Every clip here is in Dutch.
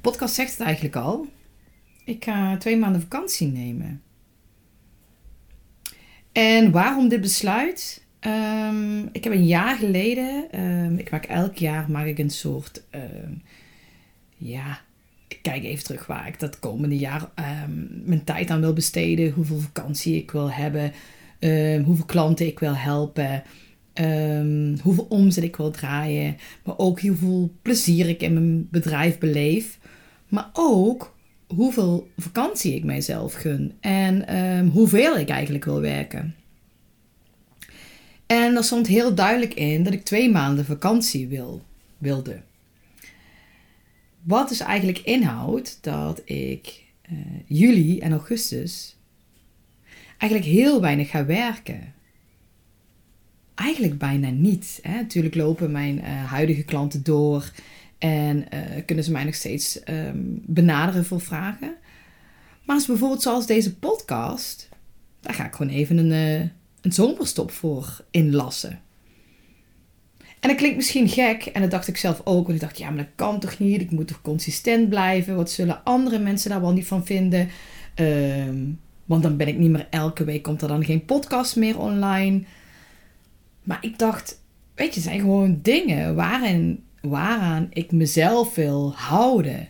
podcast zegt het eigenlijk al. Ik ga twee maanden vakantie nemen. En waarom dit besluit? Ehm, ik heb een jaar geleden, um, ik maak elk jaar maak ik een soort, ehm, ja, ik kijk even terug waar ik dat komende jaar mijn tijd aan wil besteden, hoeveel vakantie ik wil hebben, hoeveel klanten ik wil helpen, hoeveel omzet ik wil draaien, maar ook hoeveel plezier ik in mijn bedrijf beleef. Maar ook hoeveel vakantie ik mijzelf gun en um, hoeveel ik eigenlijk wil werken. En er stond heel duidelijk in dat ik twee maanden vakantie wil, wilde. Wat dus eigenlijk inhoudt dat ik uh, juli en augustus eigenlijk heel weinig ga werken. Eigenlijk bijna niet. Hè? Natuurlijk lopen mijn uh, huidige klanten door en uh, kunnen ze mij nog steeds um, benaderen voor vragen. Maar als bijvoorbeeld zoals deze podcast, daar ga ik gewoon even een, uh, een zomerstop voor inlassen. En dat klinkt misschien gek, en dat dacht ik zelf ook. Want ik dacht, ja, maar dat kan toch niet? Ik moet toch consistent blijven? Wat zullen andere mensen daar wel niet van vinden? Um, want dan ben ik niet meer elke week, komt er dan geen podcast meer online. Maar ik dacht, weet je, zijn gewoon dingen waarin waaraan ik mezelf wil houden.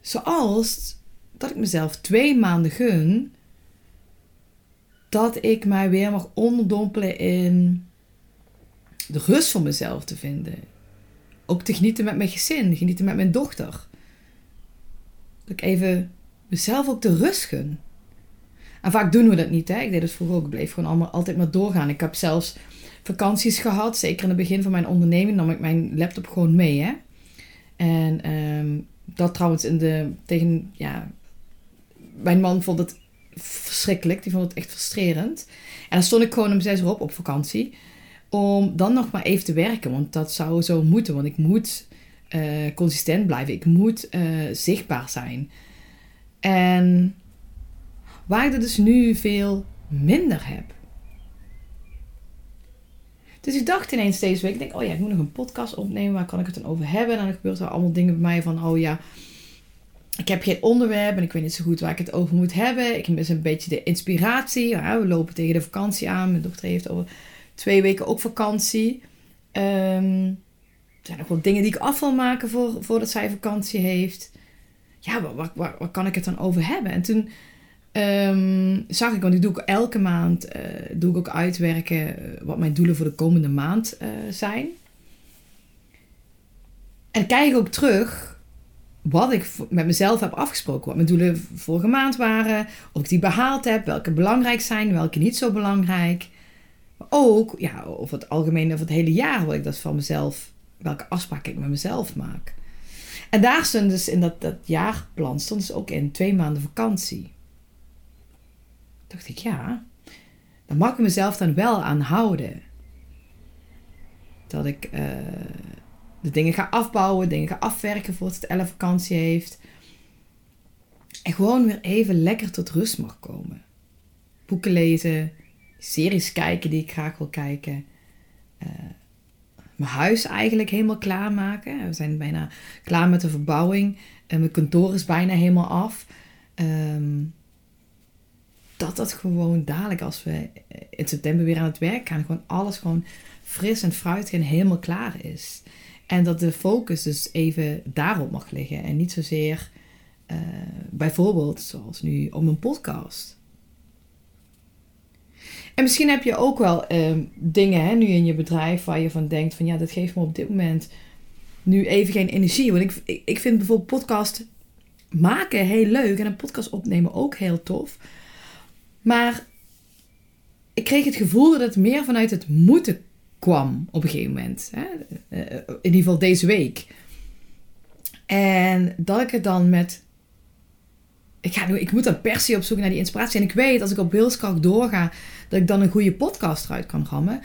Zoals dat ik mezelf twee maanden gun dat ik mij weer mag onderdompelen in de rust van mezelf te vinden. Ook te genieten met mijn gezin, genieten met mijn dochter. Dat ik even mezelf ook de rust gun. En vaak doen we dat niet. Hè? Ik deed het vroeger ook. Ik bleef gewoon allemaal altijd maar doorgaan. Ik heb zelfs vakanties gehad. Zeker in het begin van mijn onderneming nam ik mijn laptop gewoon mee. Hè? En ehm, dat trouwens in de, tegen, ja, mijn man vond het verschrikkelijk. Die vond het echt frustrerend. En dan stond ik gewoon om zes uur op op vakantie. Om dan nog maar even te werken. Want dat zou zo moeten. Want ik moet uh, consistent blijven. Ik moet uh, zichtbaar zijn. En waar ik er dus nu veel minder heb. Dus ik dacht ineens deze week, ik denk, oh ja, ik moet nog een podcast opnemen. Waar kan ik het dan over hebben? En dan gebeurt er allemaal dingen bij mij van, oh ja, ik heb geen onderwerp en ik weet niet zo goed waar ik het over moet hebben. Ik mis een beetje de inspiratie. Ja, we lopen tegen de vakantie aan. Mijn dochter heeft over twee weken ook vakantie. Um, er zijn nog wel dingen die ik af wil maken voor, voordat zij vakantie heeft. Ja, waar, waar kan ik het dan over hebben? En toen Um, zag ik, want ik doe ook elke maand uh, doe ik ook uitwerken eh, wat mijn doelen voor de komende maand uh, zijn. En kijk ook terug wat ik met mezelf heb afgesproken. Wat mijn doelen vorige maand waren. Of ik die behaald heb. Welke belangrijk zijn. Welke niet zo belangrijk. Maar ook ja, over het algemeen over het hele jaar. Wat ik dat van mezelf. Welke afspraken ik met mezelf maak. En daar stond dus in dat, dat jaarplan. Stond dus ook in twee maanden vakantie dacht ik, ja, dan mag ik mezelf dan wel aan houden. Dat ik uh, de dingen ga afbouwen, dingen ga afwerken voordat het Elle vakantie heeft. En gewoon weer even lekker tot rust mag komen. Boeken lezen, series kijken die ik graag wil kijken. Uh, mijn huis eigenlijk helemaal klaarmaken. We zijn bijna klaar met de verbouwing. En mijn kantoor is bijna helemaal af. Um, dat dat gewoon dadelijk als we in september weer aan het werk gaan, gewoon alles gewoon fris en fruitig en helemaal klaar is. En dat de focus dus even daarop mag liggen en niet zozeer uh, bijvoorbeeld zoals nu op een podcast. En misschien heb je ook wel uh, dingen hè, nu in je bedrijf waar je van denkt van ja, dat geeft me op dit moment nu even geen energie. Want ik, ik vind bijvoorbeeld podcast maken heel leuk en een podcast opnemen ook heel tof. Maar ik kreeg het gevoel dat het meer vanuit het moeten kwam op een gegeven moment. Hè? Eh, in ieder geval deze week. En dat ik het dan met. Ik, ga nu, ik moet dan per se op zoek naar die inspiratie. En ik weet als ik op wilskracht doorga, dat ik dan een goede podcast eruit kan rammen.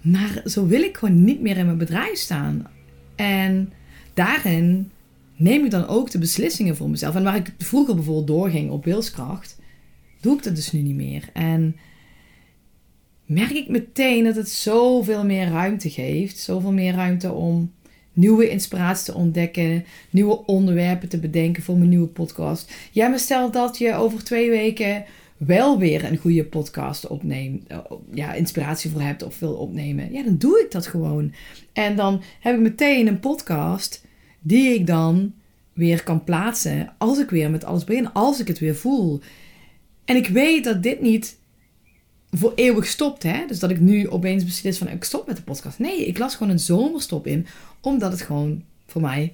Maar zo wil ik gewoon niet meer in mijn bedrijf staan. En daarin neem ik dan ook de beslissingen voor mezelf. En waar ik vroeger bijvoorbeeld doorging op wilskracht, doe ik dat dus nu niet meer. En merk ik meteen dat het zoveel meer ruimte geeft. Zoveel meer ruimte om nieuwe inspiratie te ontdekken, nieuwe onderwerpen te bedenken voor mijn nieuwe podcast. Ja, maar stel dat je over twee weken wel weer een goede podcast opneemt, eh, ja, inspiratie voor hebt of wil opnemen, ja, dan doe ik dat gewoon. En dan heb ik meteen een podcast die ik dan weer kan plaatsen als ik weer met alles begin, als ik het weer voel. En ik weet dat dit niet voor eeuwig stopt, hè? Dus dat ik nu opeens beslis van ik stop met de podcast. Nee, ik las gewoon een zomerstop in, omdat het gewoon voor mij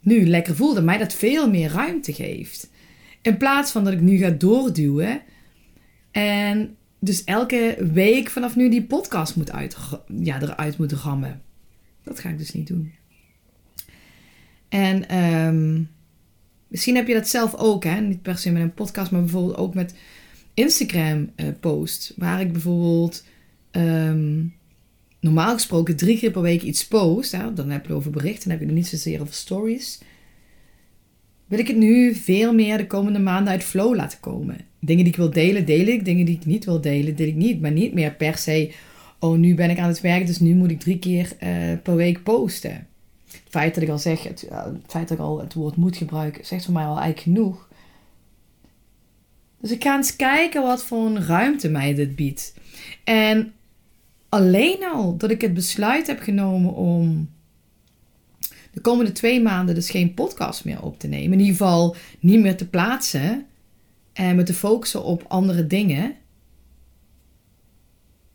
nu lekker voelde, mij dat veel meer ruimte geeft. In plaats van dat ik nu ga doorduwen en dus elke week vanaf nu die podcast moet uit, ja, eruit moet rammen. Dat ga ik dus niet doen. En um, misschien heb je dat zelf ook, hè? niet per se met een podcast, maar bijvoorbeeld ook met Instagram uh, post. Waar ik bijvoorbeeld um, normaal gesproken drie keer per week iets post. Hè? Dan heb je over berichten, dan heb je er niet zozeer over stories. Wil ik het nu veel meer de komende maanden uit flow laten komen. Dingen die ik wil delen, deel ik. Dingen die ik niet wil delen, deel ik niet. Maar niet meer per se, oh nu ben ik aan het werk, dus nu moet ik drie keer uh, per week posten. Feit dat ik al zeg, het, feit dat ik al het woord moet gebruik, zegt voor mij al eigenlijk genoeg. Dus ik ga eens kijken wat voor een ruimte mij dit biedt. En alleen al dat ik het besluit heb genomen om de komende twee maanden dus geen podcast meer op te nemen. In ieder geval niet meer te plaatsen. En me te focussen op andere dingen.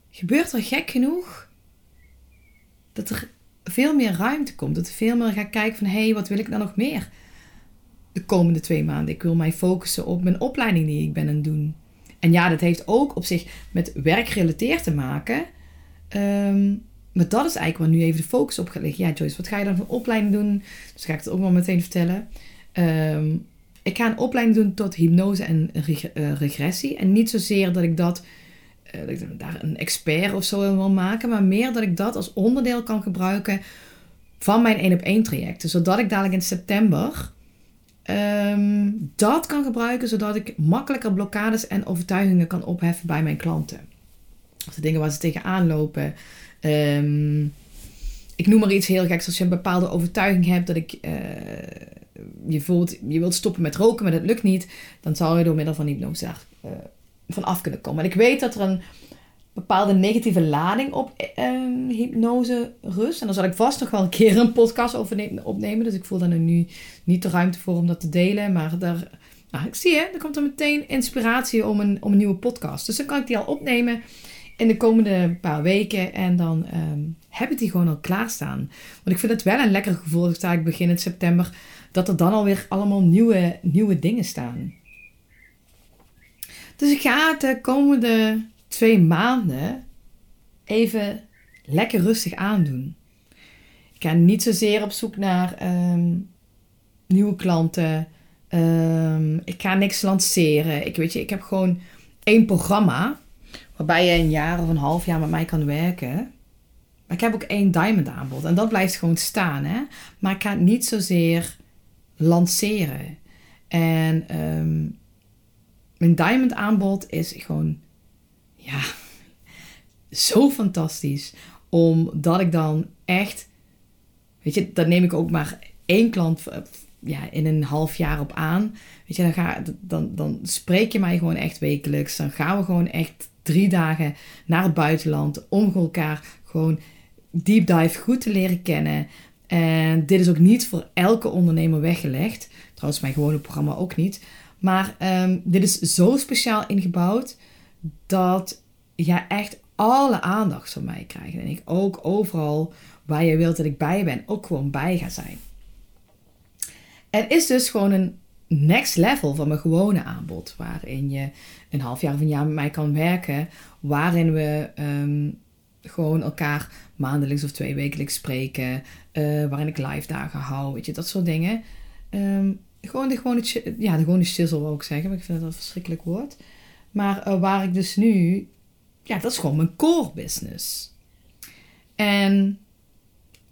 Gebeurt er gek genoeg dat er veel meer ruimte komt. Dat veel meer ga kijken van hé, hey, wat wil ik dan nog meer? De komende twee maanden. Ik wil mij focussen op mijn opleiding die ik ben aan het doen. En ja, dat heeft ook op zich met werkgerelateerd te maken. Um, maar dat is eigenlijk waar nu even de focus op. Ja, Joyce, wat ga je dan voor opleiding doen? Dus ga ik het ook wel meteen vertellen. Um, ik ga een opleiding doen tot hypnose en eh, regressie. En niet zozeer dat ik dat dat ik daar een expert of zo wil maken, maar meer dat ik dat als onderdeel kan gebruiken van mijn één op één trajecten. Zodat ik dadelijk in september um, dat kan gebruiken, zodat ik makkelijker blokkades en overtuigingen kan opheffen bij mijn klanten. Of de dingen waar ze tegenaan lopen. Um, ik noem maar iets heel geks. Als je een bepaalde overtuiging hebt dat ik. Uh, je, voelt, je wilt stoppen met roken, maar dat lukt niet. Dan zal je door middel van hypnose daar uh, van af kunnen komen. En ik weet dat er een bepaalde negatieve lading op uh, hypnose rust. En daar zal ik vast nog wel een keer een podcast over opnemen. Dus ik voel daar nu niet de ruimte voor om dat te delen. Maar daar, nou, ik zie je, er komt er meteen inspiratie om een, om een nieuwe podcast. Dus dan kan ik die al opnemen in de komende paar weken. En dan um, heb ik die gewoon al klaarstaan. Want ik vind het wel een lekker gevoel, dat ik begin in september, dat er dan alweer allemaal nieuwe, nieuwe dingen staan. Dus ik ga de komende twee maanden even lekker rustig aandoen. Ik ga niet zozeer op zoek naar ehm, nieuwe klanten. Um, ik ga niks lanceren. Ik, weet je, ik heb gewoon één programma waarbij je een jaar of een half jaar met mij kan werken. Maar ik heb ook één diamond aanbod en dat blijft gewoon staan. Hè? Maar ik ga het niet zozeer lanceren. En um, mijn diamond aanbod is gewoon, ja, zo fantastisch. Omdat ik dan echt, weet je, dan neem ik ook maar één klant eh, ja, in een half jaar op aan. Weet je, dan, ga, dan, dan spreek je mij gewoon echt wekelijks. Dan gaan we gewoon echt drie dagen naar het buitenland om elkaar gewoon deep dive goed te leren kennen. En dit is ook niet voor elke ondernemer weggelegd. Trouwens, mijn gewone programma ook niet. Maar um, dit is zo speciaal ingebouwd dat jij echt alle aandacht van mij krijgt. En ik ook overal waar je wilt dat ik bij ben, ook gewoon bij ga zijn. Het is dus gewoon een next level van mijn gewone aanbod. Waarin je een half jaar of een jaar met mij kan werken. Waarin we um, gewoon elkaar maandelijks of twee wekelijks spreken. eh, waarin ik live dagen hou. Weet je, dat soort dingen. Ehm, gewoon de gewone, ja, de gewone shizzle wil ik zeggen. Maar ik vind dat een verschrikkelijk woord. Maar eh, waar ik dus nu... Ja, dat is gewoon mijn core business. En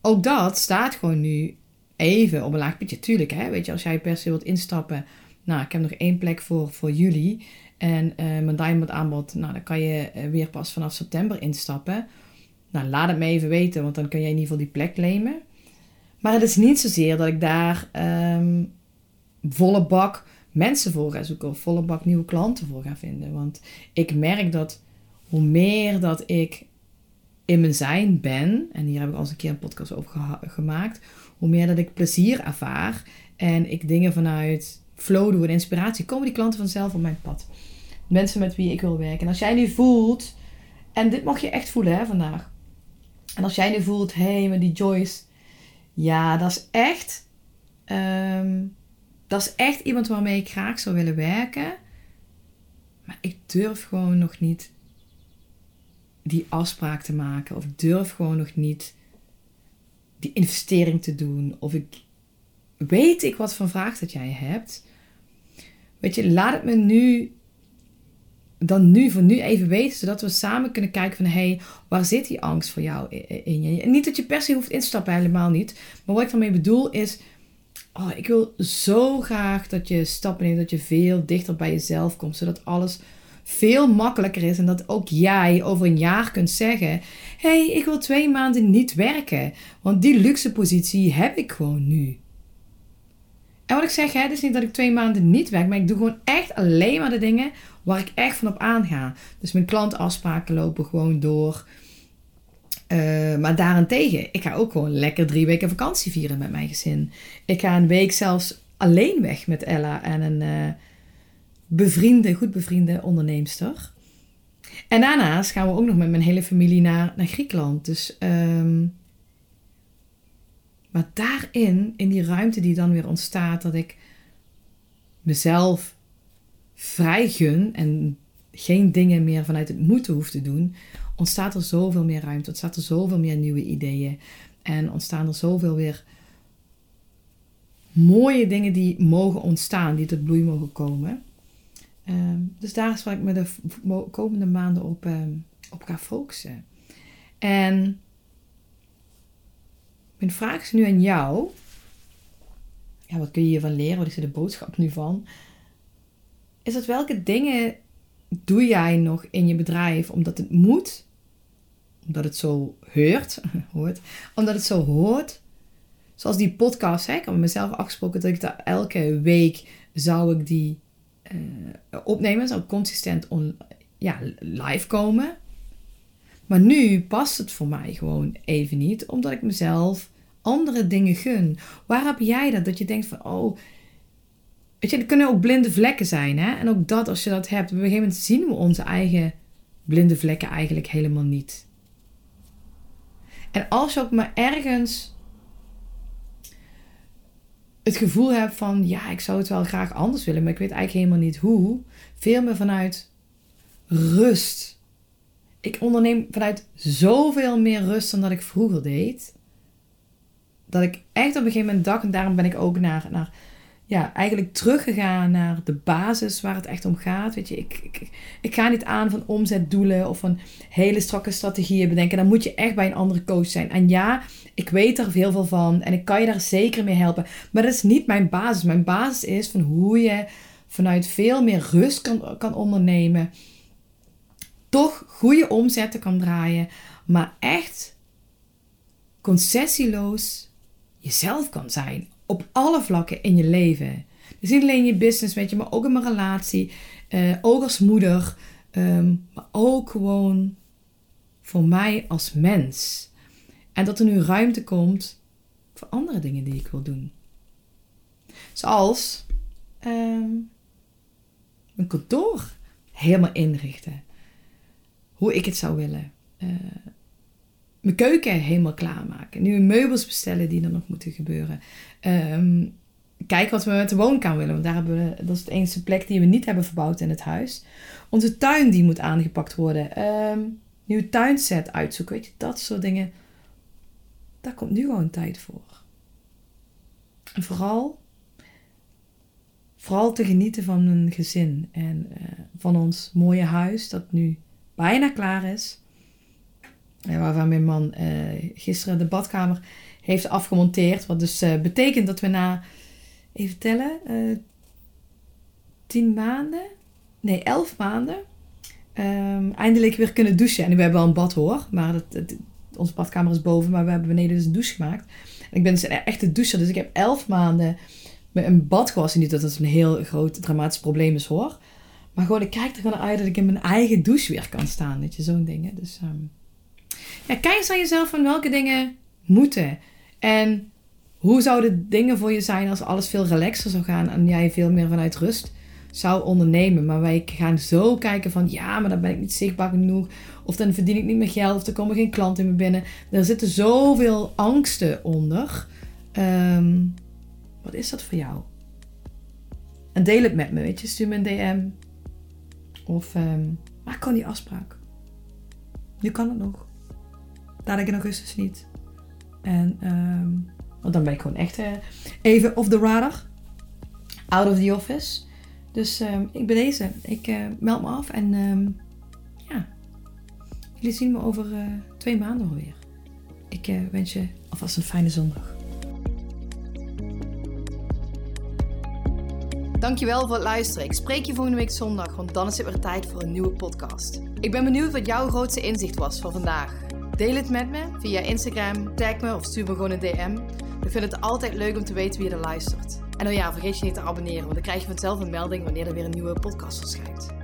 ook dat staat gewoon nu even op een laag pitje. Tuurlijk, hè. Weet je, als jij per se wilt instappen... Nou, ik heb nog één plek voor, voor jullie. En eh, mijn diamond aanbod... Nou, dan kan je eh, weer pas vanaf september instappen. Nou, laat het me even weten. Want dan kun jij in ieder geval die plek claimen. Maar het is niet zozeer dat ik daar ehm, volle bak mensen voor ga zoeken. Of volle bak nieuwe klanten voor ga vinden. Want ik merk dat hoe meer dat ik in mijn zijn ben, en hier heb ik al eens een keer een podcast over gemaakt, hoe meer dat ik plezier ervaar en ik dingen vanuit flow doe en inspiratie, komen die klanten vanzelf op mijn pad. Mensen met wie ik wil werken. En als jij nu voelt, en dit mag je echt voelen hè, vandaag. En als jij nu voelt, hé, hey, maar die Joyce, ja, dat is echt, ehm, dat is echt iemand waarmee ik graag zou willen werken. Maar ik durf gewoon nog niet die afspraak te maken. Of ik durf gewoon nog niet die investering te doen. Of ik weet ik wat voor vraag dat jij hebt. Weet je, laat het me nu dan nu voor nu even weten, zodat we samen kunnen kijken van hé, hey, waar zit die angst voor jou in je? Niet dat je per se hoeft in te stappen, helemaal niet. Maar wat ik daarmee bedoel is, oh, ik wil zo graag dat je stappen neemt, dat je veel dichter bij jezelf komt, zodat alles veel makkelijker is en dat ook jij over een jaar kunt zeggen: hé, hey, ik wil twee maanden niet werken, want die luxe positie heb ik gewoon nu. En wat ik zeg, het is niet dat ik twee maanden niet werk, maar ik doe gewoon echt alleen maar de dingen waar ik echt van op aanga. Dus mijn klantafspraken lopen gewoon door. Eh, maar daarentegen, ik ga ook gewoon lekker drie weken vakantie vieren met mijn gezin. Ik ga een week zelfs alleen weg met Ella en een eh, bevriende, goed bevriende onderneemster. En daarnaast gaan we ook nog met mijn hele familie naar, naar Griekenland. Dus, ehm, maar daarin, in die ruimte die dan weer ontstaat, dat ik mezelf vrij gun en geen dingen meer vanuit het moeten hoef te doen, ontstaat er zoveel meer ruimte, ontstaat er zoveel meer nieuwe ideeën en ontstaan er zoveel weer mooie dingen die mogen ontstaan, die tot bloei mogen komen. Ehm, dus daar is ik me de komende maanden op, ehm, op focussen. En mijn vraag is nu aan jou. Ja, wat kun je hiervan leren? Wat is er de boodschap nu van? Is dat welke dingen doe jij nog in je bedrijf omdat het moet? Omdat het zo hoort, hoort omdat het zo hoort. Zoals die podcast, hè? ik heb mezelf afgesproken dat ik daar elke week zou ik die eh, opnemen. Zou consistent on, ja, live komen. Maar nu past het voor mij gewoon even niet, omdat ik mezelf andere dingen gun. Waar heb jij dat? Dat je denkt van, oh, weet je, er kunnen ook blinde vlekken zijn, hè? En ook dat, als je dat hebt, op een gegeven moment zien we onze eigen blinde vlekken eigenlijk helemaal niet. En als je ook maar ergens het gevoel hebt van, ja, ik zou het wel graag anders willen, maar ik weet eigenlijk helemaal niet hoe. Veel meer vanuit rust. Ik onderneem vanuit zoveel meer rust dan dat ik vroeger deed. Dat ik echt op een gegeven moment dacht, en daarom ben ik ook naar, naar ja, eigenlijk teruggegaan naar de basis waar het echt om gaat. Weet je, ik, ik, ik ga niet aan van omzetdoelen of van hele strakke strategieën bedenken. Dan moet je echt bij een andere coach zijn. En ja, ik weet er veel van en ik kan je daar zeker mee helpen. Maar dat is niet mijn basis. Mijn basis is van hoe je vanuit veel meer rust kan, kan ondernemen. Toch goede omzetten kan draaien. Maar echt concessieloos jezelf kan zijn. Op alle vlakken in je leven. Dus niet alleen je business, weet je, maar ook in mijn relatie. eh, ook als moeder. ehm, maar ook gewoon voor mij als mens. En dat er nu ruimte komt voor andere dingen die ik wil doen. Zoals ehm, mijn kantoor helemaal inrichten. Hoe ik het zou willen. Eh, mijn keuken helemaal klaarmaken. Nieuwe meubels bestellen die er nog moeten gebeuren. Ehm kijken wat we met de woonkamer willen. Want daar hebben we, dat is de enige plek die we niet hebben verbouwd in het huis. Onze tuin die moet aangepakt worden. Ehm, nieuw tuinset uitzoeken. Weet je, dat soort dingen. Daar komt nu gewoon tijd voor. En vooral, vooral te genieten van een gezin en uh, van ons mooie huis dat nu bijna klaar is. Waarvan mijn man uh, gisteren de badkamer heeft afgemonteerd. Wat dus uh, betekent dat we na, even tellen, tien maanden, nee elf maanden, um, eindelijk weer kunnen douchen. En we hebben wel een bad hoor, maar dat, onze badkamer is boven, maar we hebben beneden dus een douche gemaakt. En ik ben dus een echte doucher, dus ik heb elf maanden met een bad gewassen. Niet dat dat een heel groot dramatisch probleem is hoor. Maar gewoon, ik kijk er gewoon uit dat ik in mijn eigen douche weer kan staan. Weet je, zo'n dingen. Dus um, ja, kijk eens aan jezelf van welke dingen moeten. En hoe zouden dingen voor je zijn als alles veel relaxer zou gaan en jij veel meer vanuit rust zou ondernemen. Maar wij gaan zo kijken van ja, maar dan ben ik niet zichtbaar genoeg. Of dan verdien ik niet meer geld. Of er komen geen klanten in me binnen. Er zitten zoveel angsten onder. Um, wat is dat voor jou? En deel het met me, weet je. Stuur me een DM. Of um, maak gewoon die afspraak. Nu kan het nog. Dadelijk in augustus niet. En, um, want dan ben ik gewoon echt uh, even off the radar. Out of the office. Dus uh, ik ben deze. Ik uh, meld me af en uh, ja, jullie zien me over uh, twee maanden alweer. Ik wens je alvast een fijne zondag. Dankjewel voor het luisteren. Ik spreek je volgende week zondag, want dan is het weer tijd voor een nieuwe podcast. Ik ben benieuwd wat jouw grootste inzicht was voor vandaag. Deel het met me via Instagram, tag me of stuur me gewoon een DM. Ik vind het altijd leuk om te weten wie er luistert. En oh ja, vergeet je niet te abonneren, want dan krijg je vanzelf een melding wanneer er weer een nieuwe podcast verschijnt.